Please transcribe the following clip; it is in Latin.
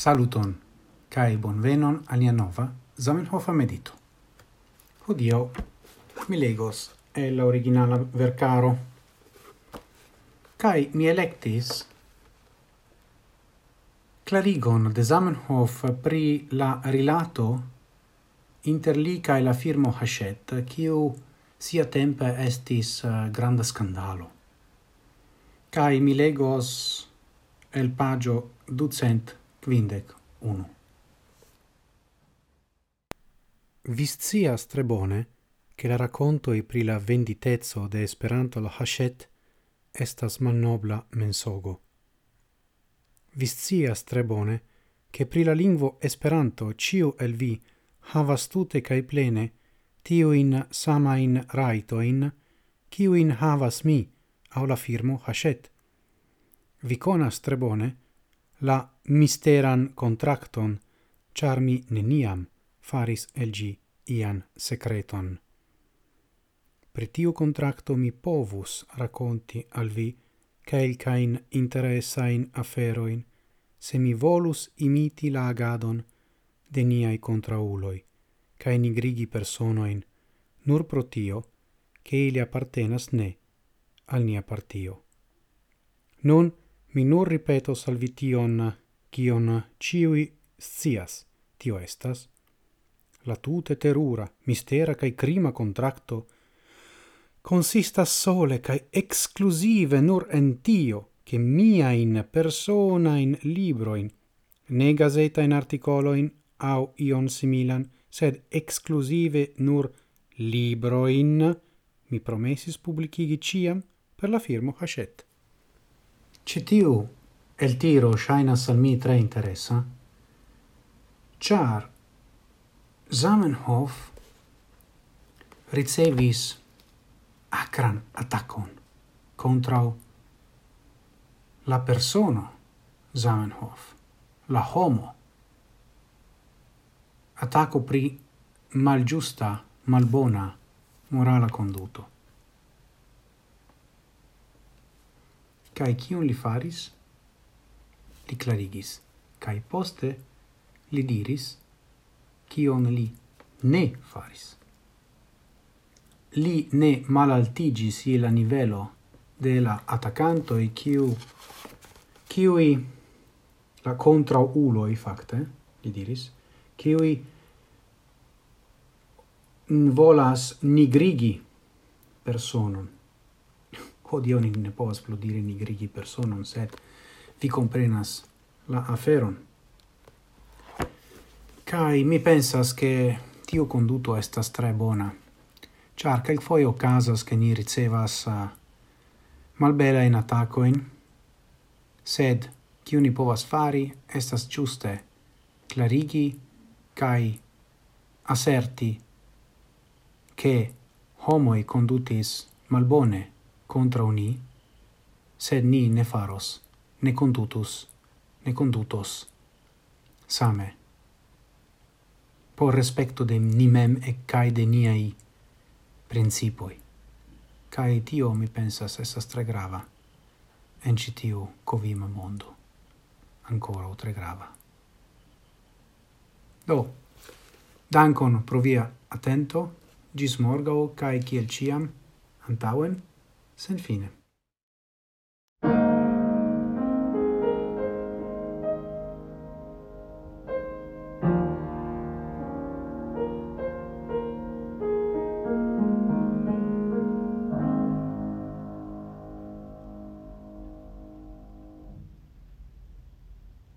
Saluton, cae bonvenon alia nova Zamenhofa medito. Hodio mi legos el la originala vercaro, cae mi electis clarigon de Zamenhof pri la rilato inter li cae la firmo Hachette, kiu sia tempe estis eh, granda scandalo. Cae mi legos el pagio ducent quindec uno. Viscias tre bone che la raccontoi pri la venditezzo de Esperanto la Hachet estas malnobla mensogo. Viscias tre bone che pri la lingvo Esperanto ciu el vi havas tute cae plene raito in kiu in havas mi au la firmo Hachet. Vi conas tre bone la misteran contracton, char mi neniam faris el gi ian secreton. Pri tiu contracto mi povus raconti al vi calcain interessain aferoin, se mi volus imiti la agadon de niai contrauloi, cae nigrigi personoin, nur pro tio, che ili appartenas ne al nia partio. Nun mi nur ripeto salvition, kion ciui scias, tio estas, la tute terura, mistera cae crima contracto, consistas sole cae exclusive nur en tio, che in libro in ne gazeta in articolo in au ion similan, sed exclusive nur libro in mi promesis publicigi ciam per la firmo Hachette. Cetiu el tiro shaina al mi tre interessa, char Zamenhof ricevis acran attaccon contra la persona Zamenhof, la homo, attacco pri malgiusta, malbona, morala conduto. Cai cion li faris? li clarigis, cae poste li diris, kion li ne faris. Li ne malaltigis je la nivelo de la atacantoi kiu, kiui la contrauloi facte, li diris, kiui volas nigrigi personon. Hodiaŭ ni ne povas plu diri nigrigi personon, sed vi comprenas la aferon. Kai mi pensas che tio conduto estas tre bona, char calc foi ocasas che ni ricevas ah, uh, malbela in atacoin, sed ciu ni povas fari estas giuste clarigi kai asserti che homoi condutis malbone contra uni, sed ni ne faros ne condutus, ne condutos, same. Por respecto de ni mem e cae de niai principoi. Cae tio, mi pensas, esas tre grava en citiu covima mondo. Ancora o tre grava. Do, dankon pro via attento, gis morgau, cae ciel ciam, antauen, sen fine.